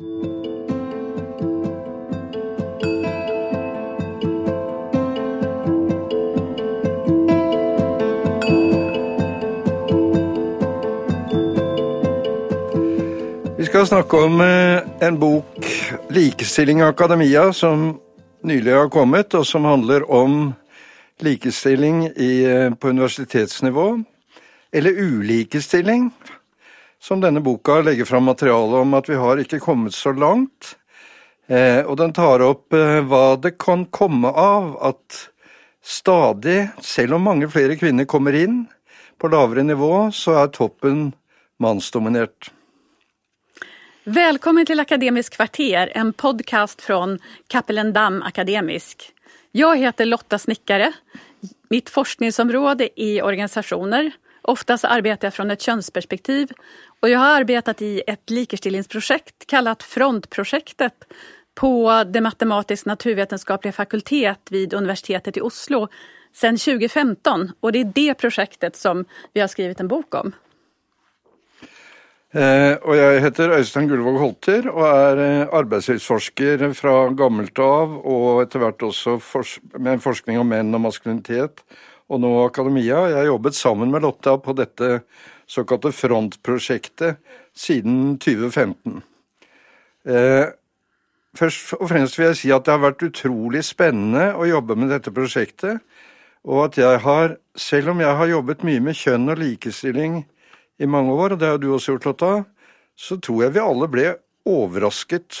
Vi skal snakke om eh, en bok, 'Likestilling i akademia', som nylig har kommet, og som handler om likestilling i, eh, på universitetsnivå. Eller ulikestilling, som denne boka legger fram materiale om at vi har ikke kommet så langt. Eh, og den tar opp eh, hva det kan komme av at stadig, selv om mange flere kvinner kommer inn på lavere nivå, så er toppen mannsdominert. Velkommen til Akademisk kvarter, en podcast Cappelen Dam Akademisk. Jeg heter Lotta Snickare. Mitt forskningsområde är organisationer. Oftast arbetar jag från ett könsperspektiv och jag har arbetat i ett likestillingsprojekt kallat Frontprojektet på det matematisk-naturvetenskapliga fakultet vid universitetet i Oslo sedan 2015 och det är det projektet som vi har skrivit en bok om. Eh, og jeg heter Øystein Gullvåg Holter og er eh, arbeidslivsforsker fra gammelt av, og etter hvert også fors med forskning om menn og maskulinitet, og nå akademia. Jeg har jobbet sammen med Lotta på dette såkalte Frontprosjektet siden 2015. Eh, først og fremst vil jeg si at det har vært utrolig spennende å jobbe med dette prosjektet, og at jeg har, selv om jeg har jobbet mye med kjønn og likestilling i mange år, og det har du også gjort, Lotta, så tror jeg vi alle ble overrasket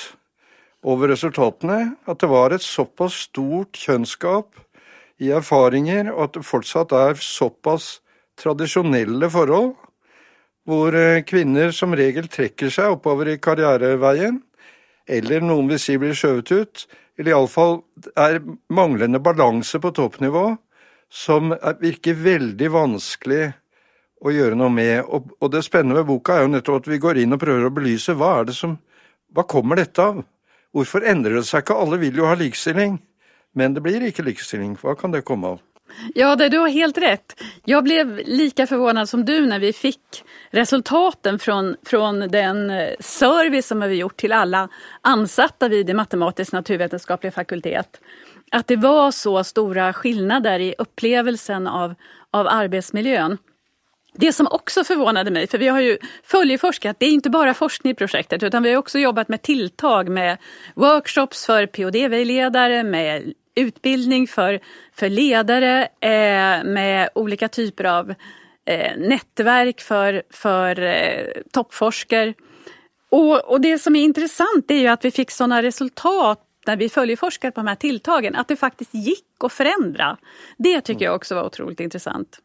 over resultatene. At det var et såpass stort kjønnsgap i erfaringer, at det fortsatt er såpass tradisjonelle forhold, hvor eh, kvinner som regel trekker seg oppover i karriereveien, eller noen vil si blir skjøvet ut, eller iallfall er manglende balanse på toppnivå, som virker veldig vanskelig å gjøre noe med. Og, det spennende ved boka er jo nettopp at vi går inn og prøver å belyse hva er det som Hva kommer dette av? Hvorfor endrer det seg ikke? Alle vil jo ha likestilling, men det blir ikke likestilling. Hva kan det komme av? Ja, det, du har helt rett. Jeg ble lika förvånad som du når vi fikk resultaten från den eh, service som vi har gjort til alle ansatte vid det matematisk-naturvitenskapelige fakultet. At det var så store skillnader i opplevelsen av, av arbeidsmiljøet. Det som også förvånade meg, for vi har jo følgeforsket, det er ikke bare forskning utan vi har også jobbat med tiltak, med workshops for POD-vägledare, med utbildning för, för ledare, eh, med olika typer av eh, nätverk för, för eh, toppforskare. Och, och det som är intressant är ju att vi fick sådana resultat när vi följeforskade på de här tilltagen, att det faktiskt gick att förändra. Det tycker jag också var otroligt intressant.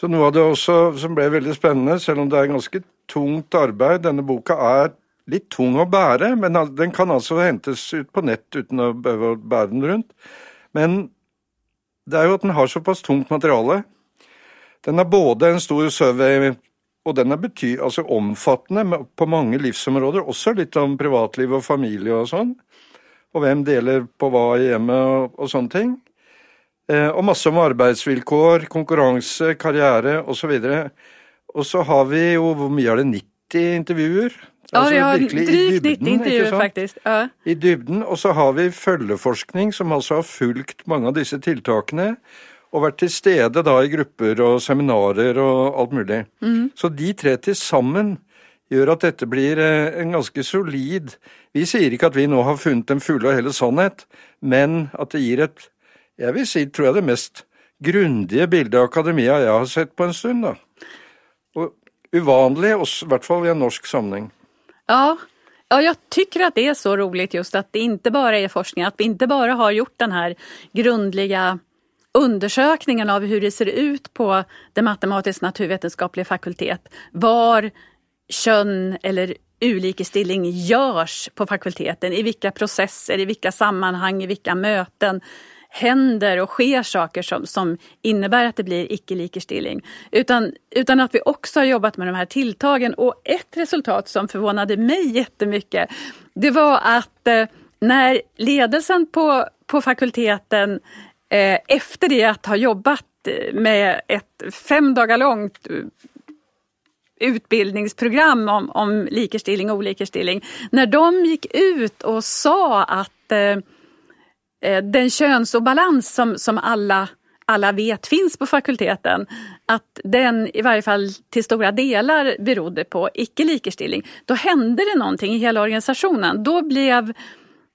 Så noe av det også som ble veldig spennende, selv om det er ganske tungt arbeid Denne boka er litt tung å bære, men den kan altså hentes ut på nett uten å bære den rundt. Men det er jo at den har såpass tungt materiale. Den er både en stor survey, og den er bety altså omfattende på mange livsområder, også litt om privatliv og familie og sånn. Og hvem deler på hva i hjemmet og, og sånne ting. Eh, og masse om arbeidsvilkår, konkurranse, karriere osv. Og så har vi jo, hvor mye er det, 90 intervjuer? Ja, vi har drygt 90 intervjuer, faktisk. Ja. I dybden. Og så har vi følgeforskning, som altså har fulgt mange av disse tiltakene. Og vært til stede da i grupper og seminarer og alt mulig. Mm. Så de tre til sammen gjør at dette blir eh, en ganske solid Vi sier ikke at vi nå har funnet den fulle og hele sannhet, men at det gir et jeg vil si, tror jeg, det mest grundige bildet av akademia jeg har sett på en stund. da. Og uvanlig, i hvert fall i en norsk sammenheng. Ja, Ja, jag tycker det är så roligt just att det inte bara är forskning, att vi inte bara har gjort den här grundliga av hur det ser ut på det matematisk-naturvetenskapliga fakultet. Var kön eller ulikestilling gjøres på fakulteten, i vilka processer, i vilka sammanhang, i vilka möten händer och sker saker som, som innebär att det blir icke-likestilling. Utan, utan att vi också har jobbat med de här tilltagen och ett resultat som förvånade mig jättemycket det var att eh, när ledelsen på, på fakulteten eh, efter det att ha jobbat med ett fem dagar långt utbildningsprogram om, om likestilling och olikerstilling. När de gick ut och sa eh, eh, den könsobalans som, som alla alle vet finnes på fakulteten, at den i varje fall til store deler berodde på ikke-likestilling. Da hendte det noe i hele organisationen. Da ble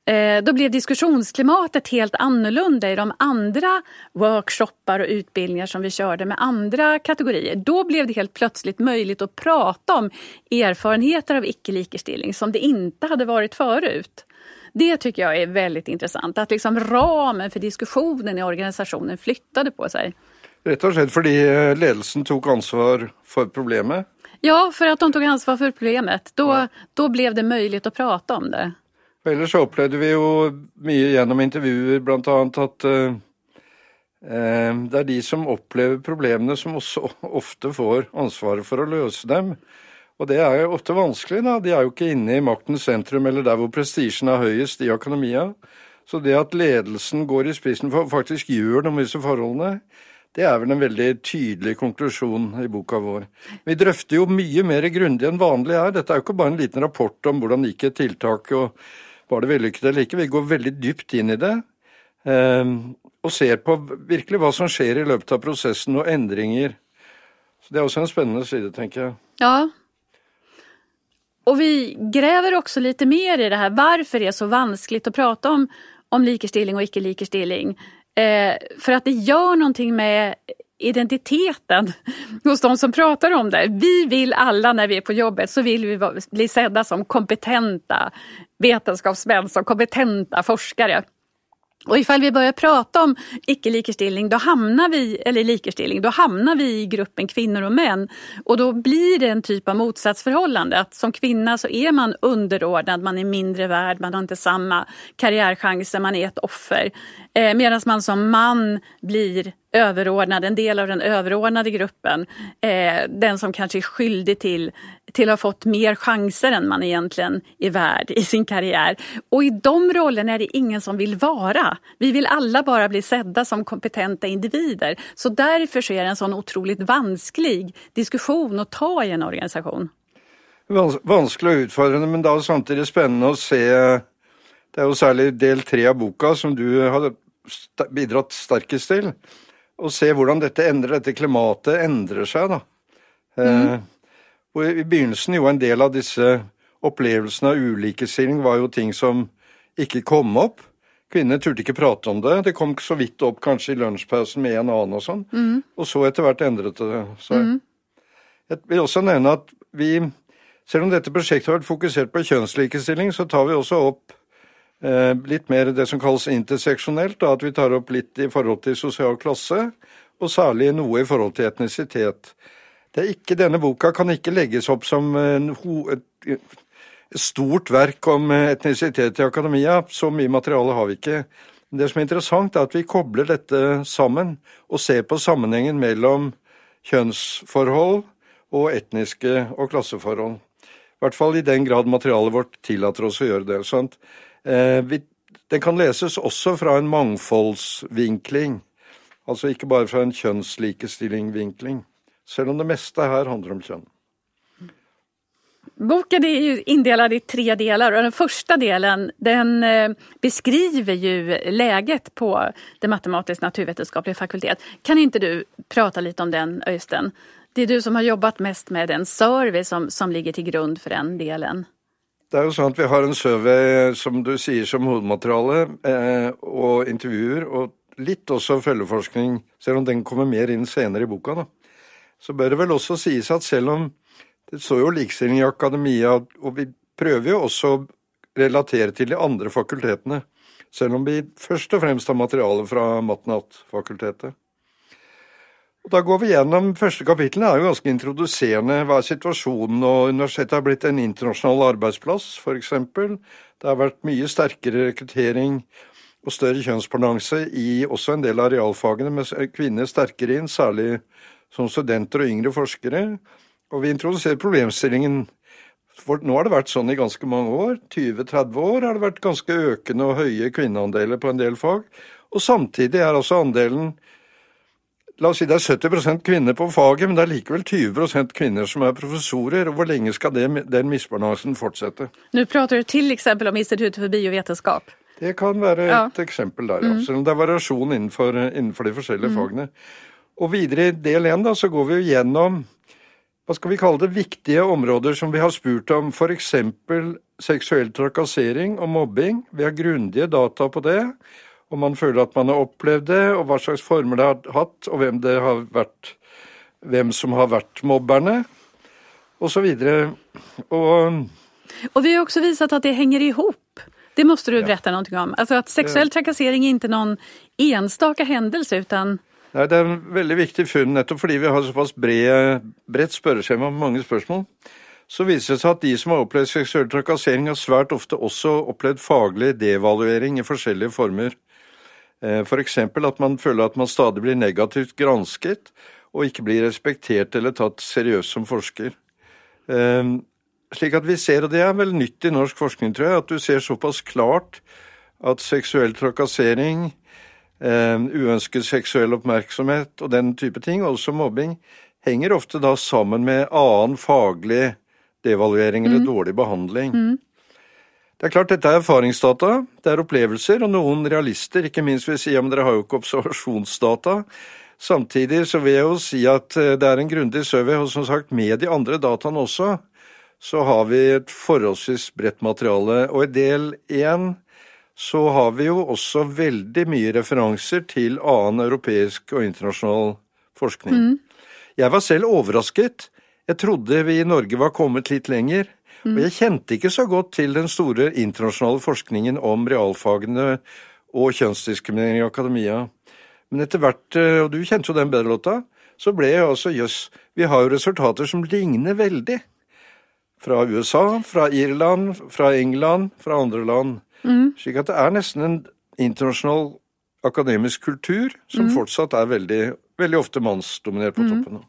Eh, då blev diskussionsklimatet helt annorlunda i de andre workshoppar og utbildningar som vi körde med andre kategorier. Da ble det helt plötsligt möjligt å prate om erfarenheter av icke-likestilling som det ikke hadde vært förut. Det tycker jag är väldigt intressant, att liksom ramen för diskussionen i organisationen flyttade på sig. Rett og slett fordi eh, ledelsen tok ansvar for problemet? Ja, for at de tok ansvar for problemet. Da, ja. då blev det mulig å prate om det. Ellers opplevde vi jo mye gjennom intervjuer bl.a. at uh, det er de som opplever problemene, som også ofte får ansvaret for å løse dem. Og det er jo ofte vanskelig, da. De er jo ikke inne i maktens sentrum eller der hvor prestisjen er høyest i akademia. Så det at ledelsen går i spissen for faktisk gjør noe med disse forholdene, det er vel en veldig tydelig konklusjon i boka vår. Vi drøfter jo mye mer grundig enn vanlig her. Dette er jo ikke bare en liten rapport om hvordan gikk et tiltak og var det vellykket eller ikke. Vi går veldig dypt inn i det. Ehm, og ser på virkelig hva som skjer i løpet av prosessen, og endringer. Så Det er også en spennende side, tenker jeg. Ja. Og vi gräver også litt mer i det her. Hvorfor det er så vanskelig å prate om, om likestilling og ikke likestilling. Eh, for at det gjør noe med identiteten hos de som prater om det. Vi vill alla när vi är på jobbet så vill vi bli sedda som kompetenta vetenskapsmän, som kompetenta forskare. Och ifall vi börjar prata om icke-likestilling, då hamnar vi, eller likestilling, då vi i gruppen kvinnor och män. Och då blir det en typ av motsatsförhållande. Att som kvinna så är man underordnad, man är mindre värd, man har inte samma karriärchanser, man är ett offer. Eh, Medan man som man blir överordnad, en del av den överordnade gruppen. Eh, den som kanskje er skyldig til, til å ha fått mer chanser enn man egentlig er värd i sin karriere. Og i de rollene er det ingen som vil være. Vi vil alle bare bli sedda som kompetente individer. Så derfor så är det en sånn utrolig vansklig diskusjon å ta i en organisation. Vanskelig og utfordrende, men da samtidig spennende å se Det er jo særlig del tre av boka som du har bidratt sterkest til og se hvordan dette endrer, dette klimatet endrer seg, da. Mm. Eh, I begynnelsen jo en del av disse opplevelsene av ulikestilling var jo ting som ikke kom opp. Kvinner turte ikke prate om det. Det kom så vidt opp kanskje i lunsjpausen med en annen og sånn. Mm. Og så etter hvert endret det seg. Mm. Jeg vil også nevne at vi, selv om dette prosjektet har vært fokusert på kjønnslikestilling, så tar vi også opp litt mer det som kalles interseksjonelt, at vi tar opp litt i forhold til sosial klasse, og særlig noe i forhold til etnisitet. Ikke, denne boka kan ikke legges opp som et, et stort verk om etnisitet i akademia. Så mye materiale har vi ikke. Det som er interessant, er at vi kobler dette sammen og ser på sammenhengen mellom kjønnsforhold og etniske og klasseforhold. I hvert fall i den grad materialet vårt tillater oss å gjøre det. Sant? Eh, den kan leses også fra en mangfoldsvinkling, altså ikke bare fra en kjønnslikestillingvinkling, selv om det meste her handler om kjønn. Boken er jo indelad i tre deler, og den første delen den eh, beskriver jo läget på det matematisk-naturvetenskapliga fakultet. Kan ikke du prate litt om den Øystein? Det er du som har jobbat mest med den service som, som ligger til grunn for den delen. Det er jo sånn at Vi har en survey som du sier som hovedmateriale, eh, og intervjuer, og litt også følgeforskning, selv om den kommer mer inn senere i boka. da. Så bør det vel også sies at selv om det står jo likestilling i akademia, og vi prøver jo også å relatere til de andre fakultetene, selv om vi først og fremst har materiale fra Matnat-fakultetet. Da går vi gjennom første kapittel. Det er jo ganske introduserende. Hva er situasjonen? Og universitetet har blitt en internasjonal arbeidsplass, f.eks. Det har vært mye sterkere rekruttering og større kjønnsbalanse i også en del av realfagene, med kvinner sterkere inn, særlig som studenter og yngre forskere. Og vi introduserer problemstillingen for nå har det vært sånn i ganske mange år. 20-30 år har det vært ganske økende og høye kvinneandeler på en del fag. Og samtidig er altså andelen La oss si det er 70 kvinner på faget, men det er likevel 20 kvinner som er professorer. og Hvor lenge skal det, den misbalansen fortsette? Nå prater du f.eks. om Instituttet for biovitenskap. Det kan være et ja. eksempel der, ja. Mm. Selv om det er variasjon innenfor, innenfor de forskjellige mm. fagene. Og videre i del én så går vi gjennom hva skal vi kalle det, viktige områder som vi har spurt om, f.eks. seksuell trakassering og mobbing. Vi har grundige data på det, om man føler at man har opplevd det, og hva slags former det har hatt, og hvem, det har vært, hvem som har vært mobberne, osv. Og, og, og vi har også vist at det henger i hop. Det må du berätta ja. noe om. Altså at Seksuell trakassering er ikke noen enstaka hendelse. utan Nei, Det er en veldig viktig funn, nettopp fordi vi har såpass bredt spørreskjema med mange spørsmål. Så viser det seg at de som har opplevd seksuell trakassering, har svært ofte også opplevd faglig devaluering i forskjellige former. Eh, F.eks. At man føler at man stadig blir negativt gransket, og ikke blir respektert eller tatt seriøst som forsker. Eh, slik at vi ser, og det er vel nytt i norsk forskning, tror jeg, at du ser såpass klart at seksuell trakassering eh, uønsket seksuell oppmerksomhet og den type ting, også mobbing, henger ofte da sammen med annen faglig devaluering eller mm. dårlig behandling. Mm. Det er klart dette er erfaringsdata, det er opplevelser, og noen realister, ikke minst vil si om dere har jo ikke observasjonsdata. Samtidig så vil jeg jo si at eh, det er en grundig survey, og som sagt med de andre dataene også, så har vi et forholdsvis bredt materiale. Og i del én så har vi jo også veldig mye referanser til annen europeisk og internasjonal forskning. Mm. Jeg var selv overrasket. Jeg trodde vi i Norge var kommet litt lenger. Og jeg kjente ikke så godt til den store internasjonale forskningen om realfagene og kjønnsdiskriminering i akademia. Men etter hvert, eh, og du kjente jo den bedre, Lotta, så ble jeg altså jøss, vi har jo resultater som ligner veldig. Fra USA, fra Irland, fra England, fra andre land. Mm. Slik at det er nesten en internasjonal akademisk kultur som mm. fortsatt er veldig, veldig ofte mannsdominert på mm. toppen.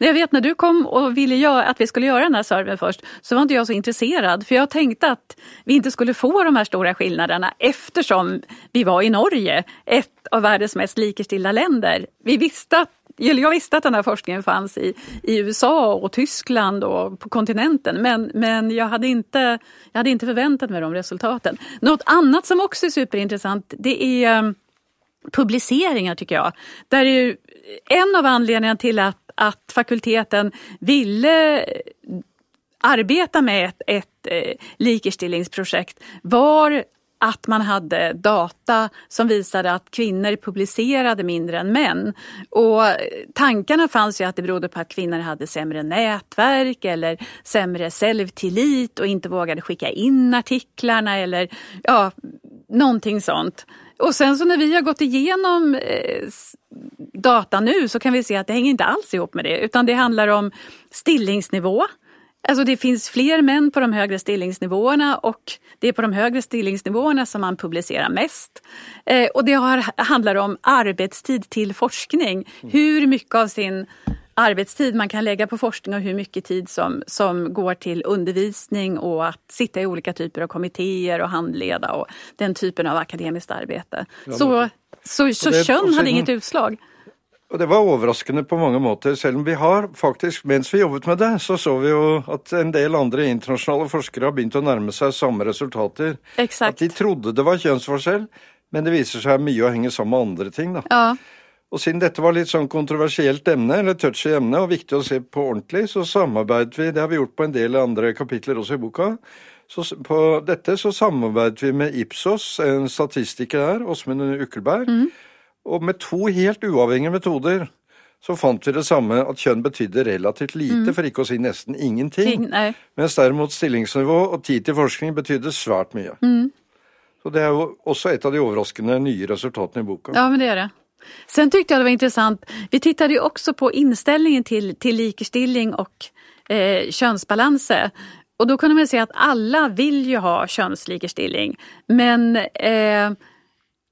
Jeg vet når du kom og ville gjøre, at vi skulle gjøre denne serven først, så var ikke jeg så interessert. For jeg tenkte at vi ikke skulle få de her store forskjellene eftersom vi var i Norge, et av verdens mest likestilte länder. Vi visste at jag visste att den här forskningen fanns i, i USA och Tyskland och på kontinenten men, men jag, hade inte, jag hade inte de resultaten. Något annat som också är superintressant det är um, publiceringar tycker jag. Där är en av anledningarna till att, att fakulteten ville arbeta med ett, et, et likestillingsprojekt var att man hade data som visade att kvinnor publicerade mindre än män. Och tankarna fanns ju att det berodde på att kvinnor hade sämre nätverk eller sämre självtillit och inte vågade skicka in artiklarna eller ja, någonting sånt. Och sen så när vi har gått igenom eh, data nu så kan vi se att det hänger inte alls ihop med det utan det handlar om stillingsnivå. Alltså det finns fler män på de högre stillingsnivåerna och det är på de högre stillingsnivåerna som man publicerar mest. Eh, och det har, handlar om arbetstid till forskning. Hur mycket av sin arbetstid man kan lägga på forskning och hur mycket tid som, som går till undervisning och att sitta i olika typer av kommittéer och handleda och den typen av akademiskt arbete. Så, så, så kjønn hadde inget utslag. Og det var overraskende på mange måter, selv om vi har faktisk, mens vi jobbet med det, så så vi jo at en del andre internasjonale forskere har begynt å nærme seg samme resultater. Exakt. At de trodde det var kjønnsforskjell, men det viser seg mye å henge sammen med andre ting. da. Ja. Og siden dette var litt sånn kontroversielt emne, eller touchy emne, og viktig å se på ordentlig, så samarbeidet vi, det har vi gjort på en del andre kapitler også i boka, så på dette så samarbeidet vi med Ipsos, en statistiker her, Åsmund Ukkelberg, mm og med to helt uavhengige metoder så fant vi det samme, at kjønn betydde relativt lite, mm. for ikke å si nesten ingenting. Ting, mens derimot stillingsnivå og tid til forskning betydde svært mye. Mm. Så Det er jo også et av de overraskende nye resultatene i boka. Ja, men det gjør det. Sen tyckte jag det var intressant, vi tittade ju också på inställningen till, till likestilling och eh, könsbalanser. Och då kunde man se att alla vill ju ha könslikestilling. Men eh,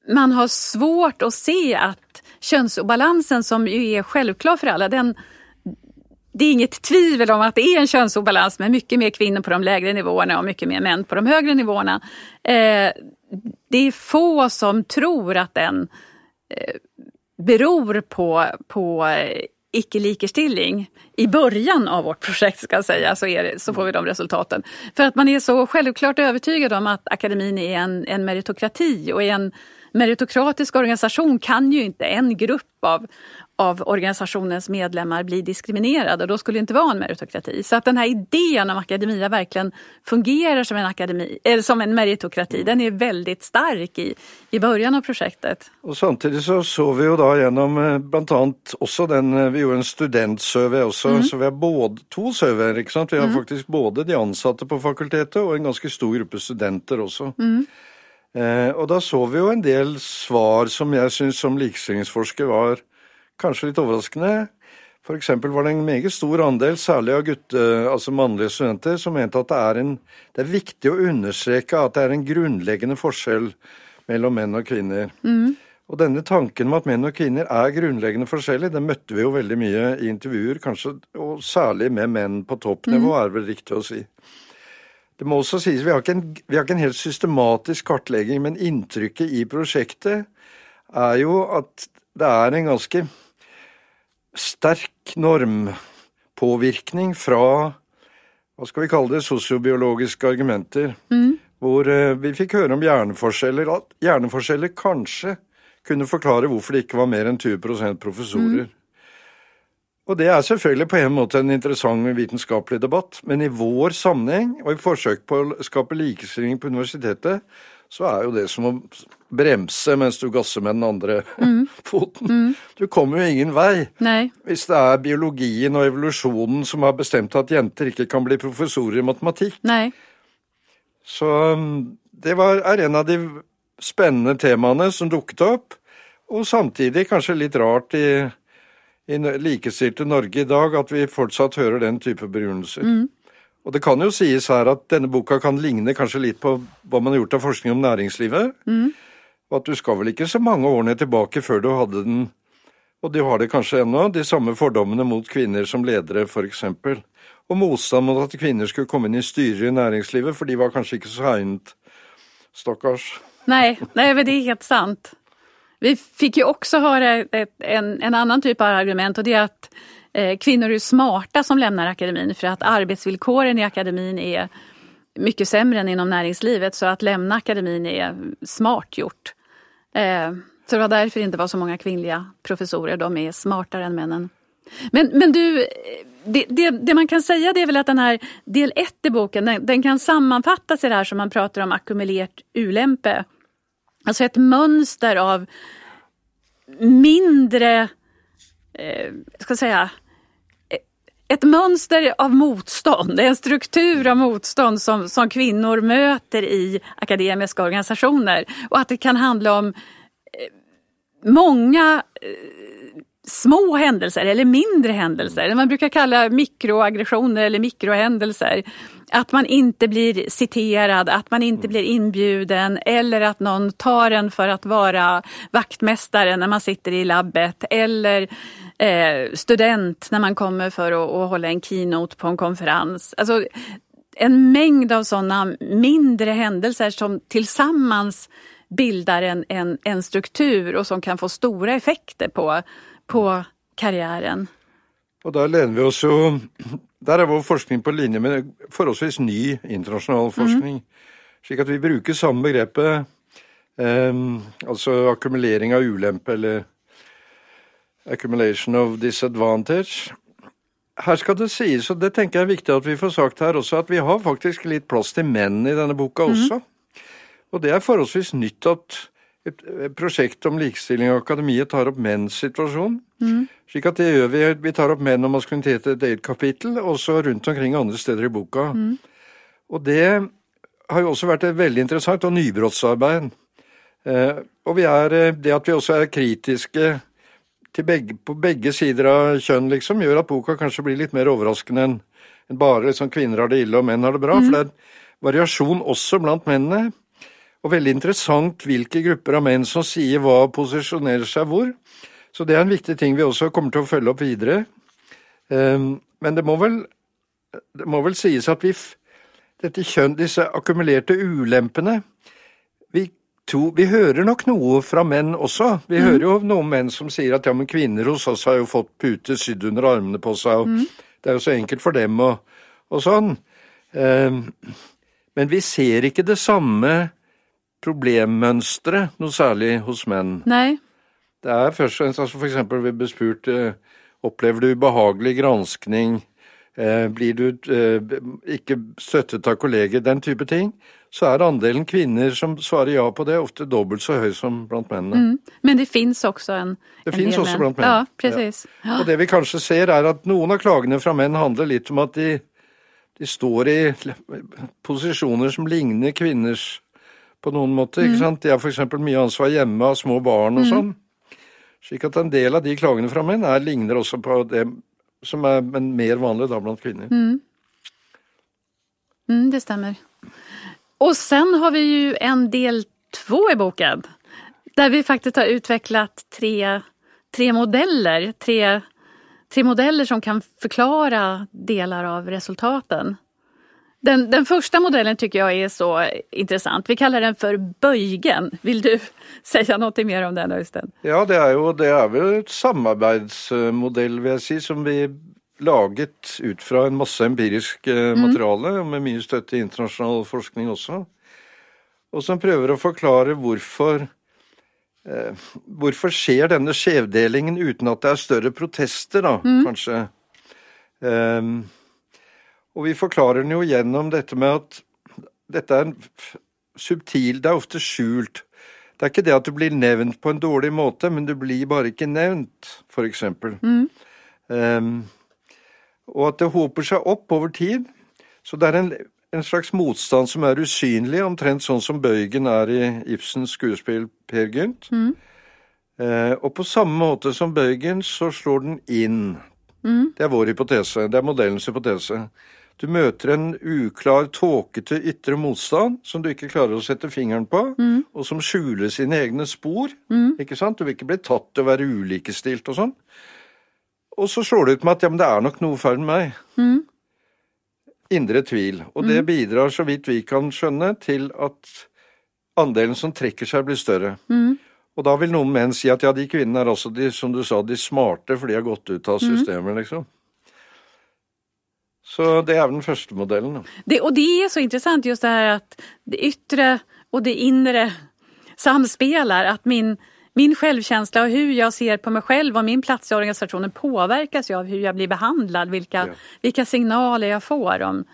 man har svårt att se att könsobalansen som ju är självklar för alla, den, det är inget tvivel om att det är en könsobalans med mycket mer kvinnor på de lägre nivåerna och mycket mer män på de högre nivåerna. Eh, det är få som tror att den beror på, på icke-likestilling i början av vårt projekt ska jag säga så, det, så får vi de resultaten. För att man är så självklart övertygad om att akademin är en, en meritokrati och i en meritokratisk organisation kan ju inte en grupp av, av organisationens medlemmar blir diskriminerade og då skulle det inte vara en meritokrati. Så att den här idén om akademia verkligen fungerar som en, akademi, eller som en meritokrati, den är väldigt stark i, i början av projektet. Og Samtidig så så vi jo da gjennom eh, bl.a. også den eh, Vi gjorde en studentsurvey også, mm. så vi har både, to surveyer. ikke sant? Vi har mm. faktisk både de ansatte på fakultetet og en ganske stor gruppe studenter også. Mm. Eh, og da så vi jo en del svar som jeg syns som likestillingsforsker var kanskje litt overraskende. Eksempel var det en meget stor andel, særlig av gutte, altså mannlige studenter, som mente at det er, en, det er viktig å understreke at det er en grunnleggende forskjell mellom menn og kvinner. Mm. Og denne tanken om at menn og kvinner er grunnleggende forskjellige, den møtte vi jo veldig mye i intervjuer, kanskje, og særlig med menn på toppnivå, mm. er vel riktig å si. Det må også sies, vi har, en, vi har ikke en helt systematisk kartlegging, men inntrykket i prosjektet er jo at det er en ganske sterk normpåvirkning fra hva skal vi kalle det, sosiobiologiske argumenter. Mm. Hvor eh, vi fikk høre om hjerneforskjeller, at hjerneforskjeller kanskje kunne forklare hvorfor det ikke var mer enn 20 professorer. Mm. Og det er selvfølgelig på en måte en interessant vitenskapelig debatt, men i vår sammenheng og i forsøk på å skape likestilling på universitetet, så er jo det som å bremse mens du gasser med den andre mm. foten. Mm. Du kommer jo ingen vei. Nei. Hvis det er biologien og evolusjonen som har bestemt at jenter ikke kan bli professorer i matematikk. Nei. Så um, det var, er en av de spennende temaene som dukket opp, og samtidig kanskje litt rart i, i likestilte Norge i dag at vi fortsatt hører den type begrunnelser. Mm. Og det kan jo sies her at denne boka kan ligne kanskje litt på hva man har gjort av forskning om næringslivet. Mm. Og at du skal vel ikke så mange årene tilbake før du hadde den, og du har det kanskje ennå, de samme fordommene mot kvinner som ledere, for eksempel. Og motstand mot at kvinner skulle komme inn i styrer i næringslivet, for de var kanskje ikke så egnet. Stakkars. Nei, nei, men det er helt sant. Vi fikk jo også høre en, en annen type av argument, og det er at Eh, kvinner er smarta som lämnar akademin for at arbetsvillkoren i akademin er mye sämre enn inom näringslivet så att lämna akademin er smart gjort. Eh, så det var därför det inte var så många kvinnliga professorer, de är smartare än männen. Men, men du, det, det, det, man kan säga det är väl att den här del 1 i boken, den, den, kan sammanfattas i det här som man pratar om ackumulerat ulempe. Alltså ett mönster av mindre, eh, ska säga, ett mönster av motstånd, en struktur av motstånd som, som kvinnor möter i akademiska organisationer. Och att det kan handla om eh, många eh, små händelser eller mindre händelser, det man brukar kalla mikroaggressioner eller mikrohändelser. Att man inte blir citerad, att man inte blir inbjuden eller att någon tar en för att vara vaktmästare när man sitter i labbet eller student när man kommer för att, att hålla en keynote på en konferens. Alltså, en mängd av sådana mindre händelser som tillsammans bildar en, en, en struktur og som kan få store effekter på, på karrieren. Og der lener vi oss jo Der er vår forskning på linje med forholdsvis ny internasjonal forskning. Mm. Slik at vi bruker samme begrepet, eh, altså akkumulering av ulempe eller accumulation of disadvantage. Her skal det sies, og det tenker jeg er viktig at vi får sagt her også, at vi har faktisk litt plass til menn i denne boka mhm. også. Mm. Og det er forholdsvis nytt at et prosjekt om likestilling i akademiet tar opp menns situasjon. Mm. Slik at det gjør vi. Vi tar opp menn og maskulinitet i et eget kapittel, også rundt omkring andre steder i boka. Mm. Og det har jo også vært et veldig interessant og nybrottsarbeid. Eh, og vi er, eh, det at vi også er kritiske begge, på begge sider av kjønn, liksom, gjør at boka kanskje blir litt mer overraskende enn en bare liksom, kvinner har det ille og menn har det bra. Mm. For det er variasjon også blant mennene. Og veldig interessant hvilke grupper av menn som sier hva og posisjonerer seg hvor. Så det er en viktig ting vi også kommer til å følge opp videre. Um, men det må vel, det må vel sies at vi dette kjønn, disse akkumulerte ulempene Vi to, vi hører nok noe fra menn også. Vi Mm. hører jo noen menn som sier at ja, men kvinner hos oss har jo fått pute sydd under armene på seg, og Mm. det er jo så enkelt for dem og, og sånn. Ehm, men vi ser ikke det samme problemmønsteret noe særlig hos menn. Nei. Det er først og fremst altså for eksempel vi ble spurt eh, opplever du ubehagelig granskning, eh, blir du eh, ikke støttet av kolleger, den type ting, så er andelen kvinner som svarer ja på det, ofte dobbelt så høy som blant mennene. Mm. Men det fins også en Det en del også blant menn. Ja, precis. Ja. Og det vi kanskje ser er at noen av klagene fra menn handler litt om at de, de står i posisjoner som ligner kvinners på noen måte. Mm. ikke sant? De har f.eks. mye ansvar hjemme, av små barn og sånn. Slik at en del av de klagene fra menn er, ligner også på det som er mer vanlig da blant kvinner. Mm, det stämmer. Och sen har vi ju en del två i boken. Där vi faktiskt har utvecklat tre, tre modeller. Tre, tre modeller som kan förklara delar av resultaten. Den, den första modellen tycker jag är så intressant. Vi kallar den för böjgen. Vill du säga något mer om den Øystein? Ja, det er jo det er vel et samarbeidsmodell, vil jeg si, som vi laget ut fra en masse empirisk eh, materiale, og med mye støtte i internasjonal forskning også. Og som prøver å forklare hvorfor eh, Hvorfor skjer denne skjevdelingen uten at det er større protester, da, kanskje. Um, og vi forklarer den jo gjennom dette med at dette er en subtil Det er ofte skjult. Det er ikke det at du blir nevnt på en dårlig måte, men du blir bare ikke nevnt, for eksempel. Ehm, og at det hoper seg opp over tid. Så det er en, en slags motstand som er usynlig, omtrent sånn som bøygen er i Ibsens skuespill Per Gynt. Eh, og på samme måte som bøygen, så slår den inn. Det er vår hypotese. Det er modellens hypotese. Du møter en uklar, tåkete ytre motstand som du ikke klarer å sette fingeren på, og som skjuler sine egne spor. Ikke sant? Du vil ikke bli tatt til å være ulikestilt og sånn. Og så slår det ut med at ja, men det er nok noe feil med meg. Indre tvil. Og det bidrar, så vidt vi kan skjønne, til at andelen som trekker seg, blir større. Og da vil noen menn si at ja, de kvinnene er altså de, som du sa, de smarte, for de har gått ut av systemet, liksom. Så det er den første modellen. Det, og det er så interessant just det her at det yttre og det indre samspiller. At min, min självkänsla och hur jag ser på mig själv och min plats i organisationen påverkas ju av hur jag blir behandlad. Vilka, Ja. vilka signaler jag får om,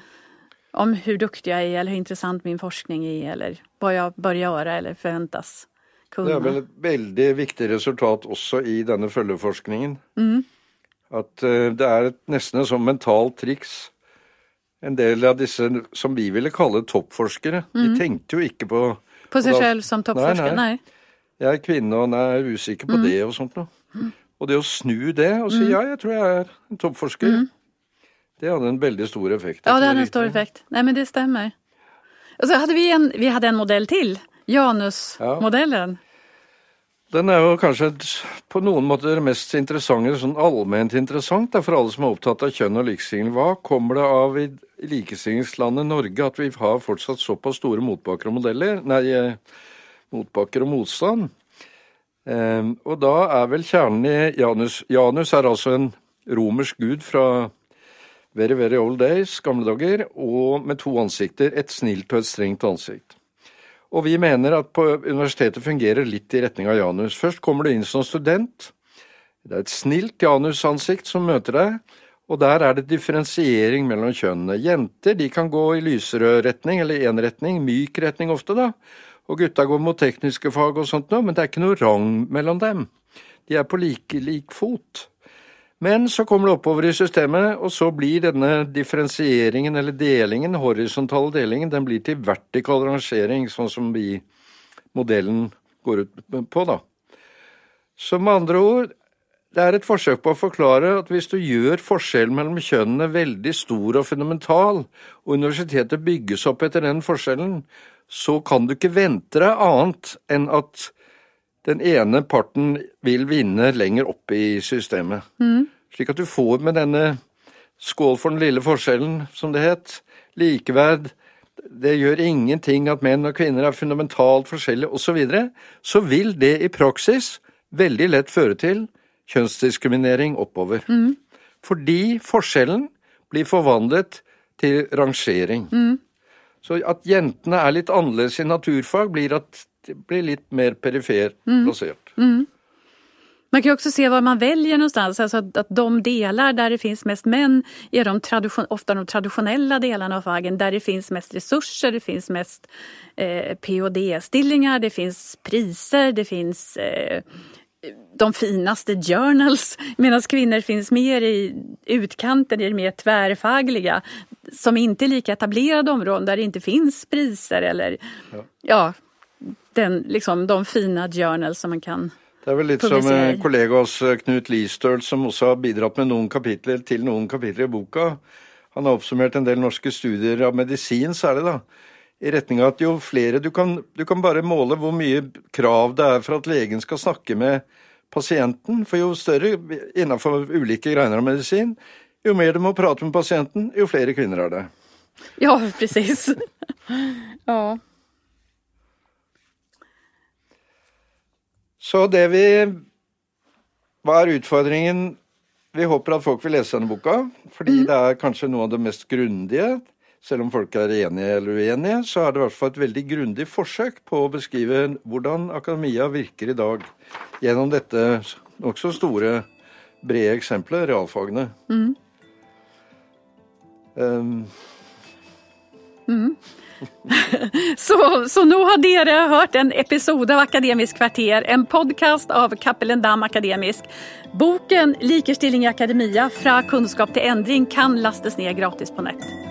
om hur duktig jag är eller hur intressant min forskning är eller vad jag bör göra eller förväntas Det er kunna. vel et veldig viktig resultat også i denne følgeforskningen. At eh, det er et, nesten et sånn mentalt triks. En del av disse som vi ville kalle toppforskere, de tenkte jo ikke på På seg selv som toppforskare? nei. Nej. Jeg er kvinne og er usikker på det og sånt noe. Og det å snu det og si ja, jeg tror jeg er en toppforsker, det hadde en veldig stor effekt. Ja, det hadde en stor effekt. Nei, men det stemmer. Og så hadde vi en, vi hadde en modell til. Janus-modellen. Den er jo kanskje på noen måter det mest interessante, sånn allment interessant da, for alle som er opptatt av kjønn og likestilling. Hva kommer det av i i likestillingslandet Norge at vi har fortsatt såpass store motbakker og modeller? Nei, eh, motbakker og motstand. Eh, og da er vel kjernen i Janus Janus er altså en romersk gud fra very, very old days, gamle dager, og med to ansikter. Et snilt og et strengt ansikt. Og vi mener at på universitetet fungerer litt i retning av Janus. Først kommer du inn som student. Det er et snilt Janus-ansikt som møter deg, og der er det differensiering mellom kjønnene. Jenter de kan gå i lyserød retning, eller én retning, myk retning ofte, da. Og gutta går mot tekniske fag og sånt noe, men det er ikke noe rang mellom dem. De er på like lik fot. Men så kommer det oppover i systemet, og så blir denne differensieringen eller delingen, horisontale delingen, den blir til vertikal rangering, sånn som vi, modellen, går ut på, da. Så med andre ord, det er et forsøk på å forklare at hvis du gjør forskjellen mellom kjønnene veldig stor og fundamental, og universitetet bygges opp etter den forskjellen, så kan du ikke vente deg annet enn at den ene parten vil vinne lenger opp i systemet. Slik at du får med denne skål for den lille forskjellen, som det het, likeverd, det gjør ingenting at menn og kvinner er fundamentalt forskjellige osv., så, videre, så vil det i praksis veldig lett føre til kjønnsdiskriminering oppover. Mm. Fordi forskjellen blir forvandlet til rangering. Mm. Så at jentene er litt annerledes i naturfag, blir at blir litt mer perifer mm. plassert. Mm. Man kan också se var man väljer någonstans, alltså att, att de delar där det finns mest män är de tradition, ofta de traditionella delarna av fagen där det finns mest resurser, det finns mest eh, PhD-stillingar, det finns priser, det finns eh, de finaste journals medan kvinnor finns mer i utkanten, i det mer tvärfagliga som inte är lika etablerade områden där det inte finns priser eller ja, ja den, liksom, de fina journals som man kan det er vel litt som en kollega av oss, Knut Listøl, som også har bidratt med noen kapitler til noen kapitler i boka. Han har oppsummert en del norske studier av medisin særlig, da. I retning av at jo flere du kan, du kan bare måle hvor mye krav det er for at legen skal snakke med pasienten. For jo større innenfor ulike greiner av medisin, jo mer du må prate med pasienten, jo flere kvinner er det. Ja, precis. ja. Så det vi Hva er utfordringen? Vi håper at folk vil lese denne boka, fordi mm. det er kanskje noe av det mest grundige. Selv om folk er enige eller uenige, så er det i hvert fall et veldig grundig forsøk på å beskrive hvordan akademia virker i dag gjennom dette nokså store, brede eksempelet, realfagene. Mm. Um. Mm. så, så nå har dere hørt en episode av Akademisk kvarter, en podkast av Cappelen Dam Akademisk. Boken 'Likestilling i akademia fra kunnskap til endring' kan lastes ned gratis på nett.